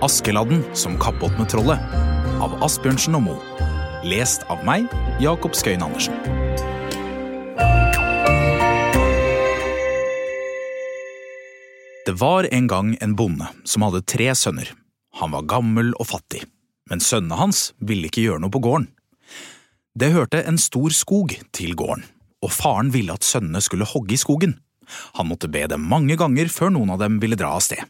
Askeladden som kappåt med trollet av Asbjørnsen og Moe. Lest av meg, Jakob Skøyen Andersen. Det var en gang en bonde som hadde tre sønner. Han var gammel og fattig, men sønnene hans ville ikke gjøre noe på gården. Det hørte en stor skog til gården, og faren ville at sønnene skulle hogge i skogen. Han måtte be dem mange ganger før noen av dem ville dra av sted.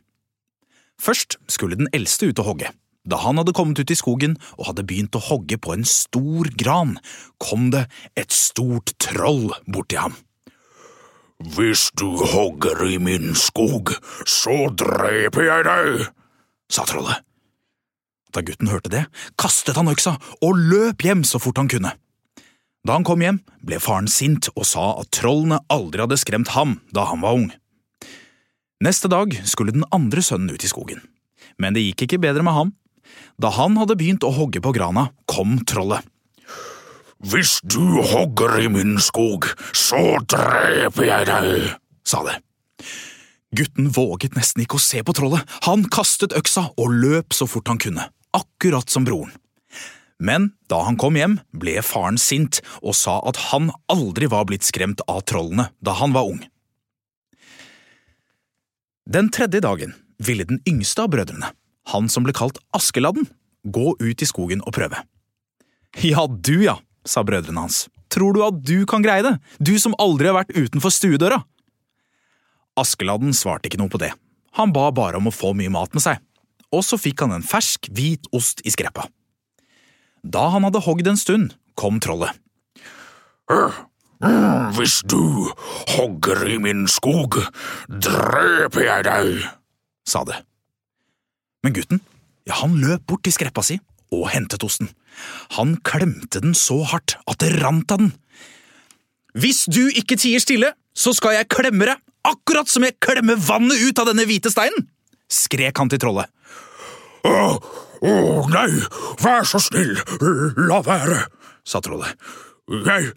Først skulle den eldste ut og hogge. Da han hadde kommet ut i skogen og hadde begynt å hogge på en stor gran, kom det et stort troll bort til ham. Hvis du hogger i min skog, så dreper jeg deg, sa trollet. Da gutten hørte det, kastet han øksa og løp hjem så fort han kunne. Da han kom hjem, ble faren sint og sa at trollene aldri hadde skremt ham da han var ung. Neste dag skulle den andre sønnen ut i skogen, men det gikk ikke bedre med ham. Da han hadde begynt å hogge på grana, kom trollet. Hvis du hogger i min skog, så dreper jeg deg, sa det. Gutten våget nesten ikke å se på trollet, han kastet øksa og løp så fort han kunne, akkurat som broren. Men da han kom hjem, ble faren sint og sa at han aldri var blitt skremt av trollene da han var ung. Den tredje dagen ville den yngste av brødrene, han som ble kalt Askeladden, gå ut i skogen og prøve. Ja, du ja, sa brødrene hans, tror du at du kan greie det, du som aldri har vært utenfor stuedøra? Askeladden svarte ikke noe på det, han ba bare om å få mye mat med seg, og så fikk han en fersk, hvit ost i skreppa. Da han hadde hogd en stund, kom trollet. Hvis du hogger i min skog, dreper jeg deg, sa det. Men gutten, ja, han løp bort til skreppa si og hentet osten. Han klemte den så hardt at det rant av den. Hvis du ikke tier stille, så skal jeg klemme deg, akkurat som jeg klemmer vannet ut av denne hvite steinen! skrek han til trollet. Å, å, nei, vær så snill, la være, sa trollet. Jeg,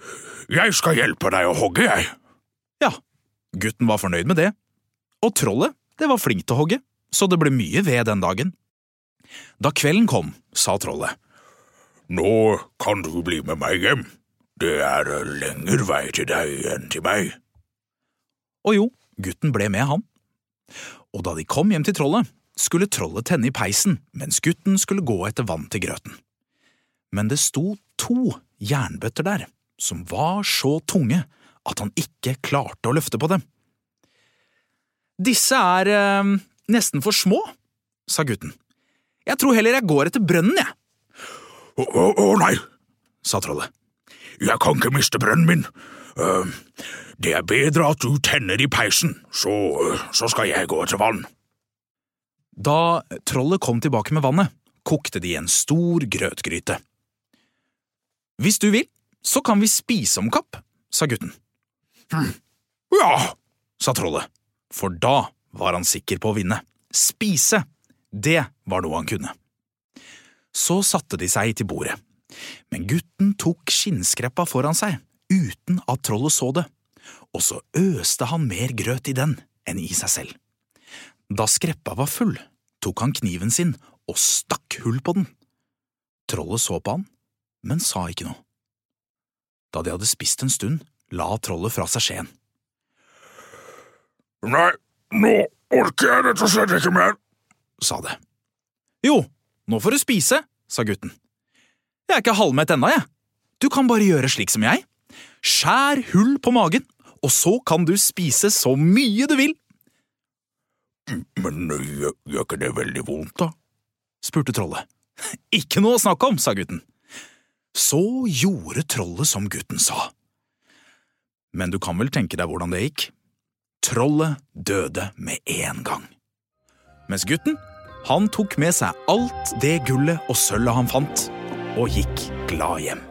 jeg skal hjelpe deg å hogge, jeg. Ja, gutten var fornøyd med det. Og trollet, det var flink til å hogge, så det ble mye ved den dagen. Da kvelden kom, sa trollet. Nå kan du bli med meg hjem. Det er lengre vei til deg enn til meg. Og jo, gutten ble med, han. Og da de kom hjem til trollet, skulle trollet tenne i peisen mens gutten skulle gå etter vann til grøten. Men det sto to jernbøtter der, som var så tunge at han ikke klarte å løfte på dem. Disse er eh, nesten for små, sa gutten. Jeg tror heller jeg går etter brønnen, jeg. Å, å, å nei, sa trollet. Jeg kan ikke miste brønnen min. Uh, det er bedre at du tenner i peisen, så, så skal jeg gå etter vann. Da trollet kom tilbake med vannet, kokte de en stor grøtgryte. Hvis du vil, så kan vi spise om kapp, sa gutten. Hm. Ja, sa trollet, for da var han sikker på å vinne. Spise, det var noe han kunne. Så satte de seg til bordet, men gutten tok skinnskreppa foran seg uten at trollet så det, og så øste han mer grøt i den enn i seg selv. Da skreppa var full, tok han kniven sin og stakk hull på den. Trollet så på han, men sa ikke noe. Da de hadde spist en stund, la trollet fra seg skjeen. Nei, nå orker jeg rett og slett ikke mer, sa det. Jo, nå får du spise, sa gutten. Jeg er ikke halvmett ennå, jeg. Du kan bare gjøre slik som jeg. Skjær hull på magen, og så kan du spise så mye du vil. Men gjør, ikke det veldig vondt, da? spurte trollet. Ikke noe å snakke om, sa gutten. Så gjorde trollet som gutten sa. Men du kan vel tenke deg hvordan det gikk? Trollet døde med en gang. Mens gutten, han tok med seg alt det gullet og sølvet han fant, og gikk glad hjem.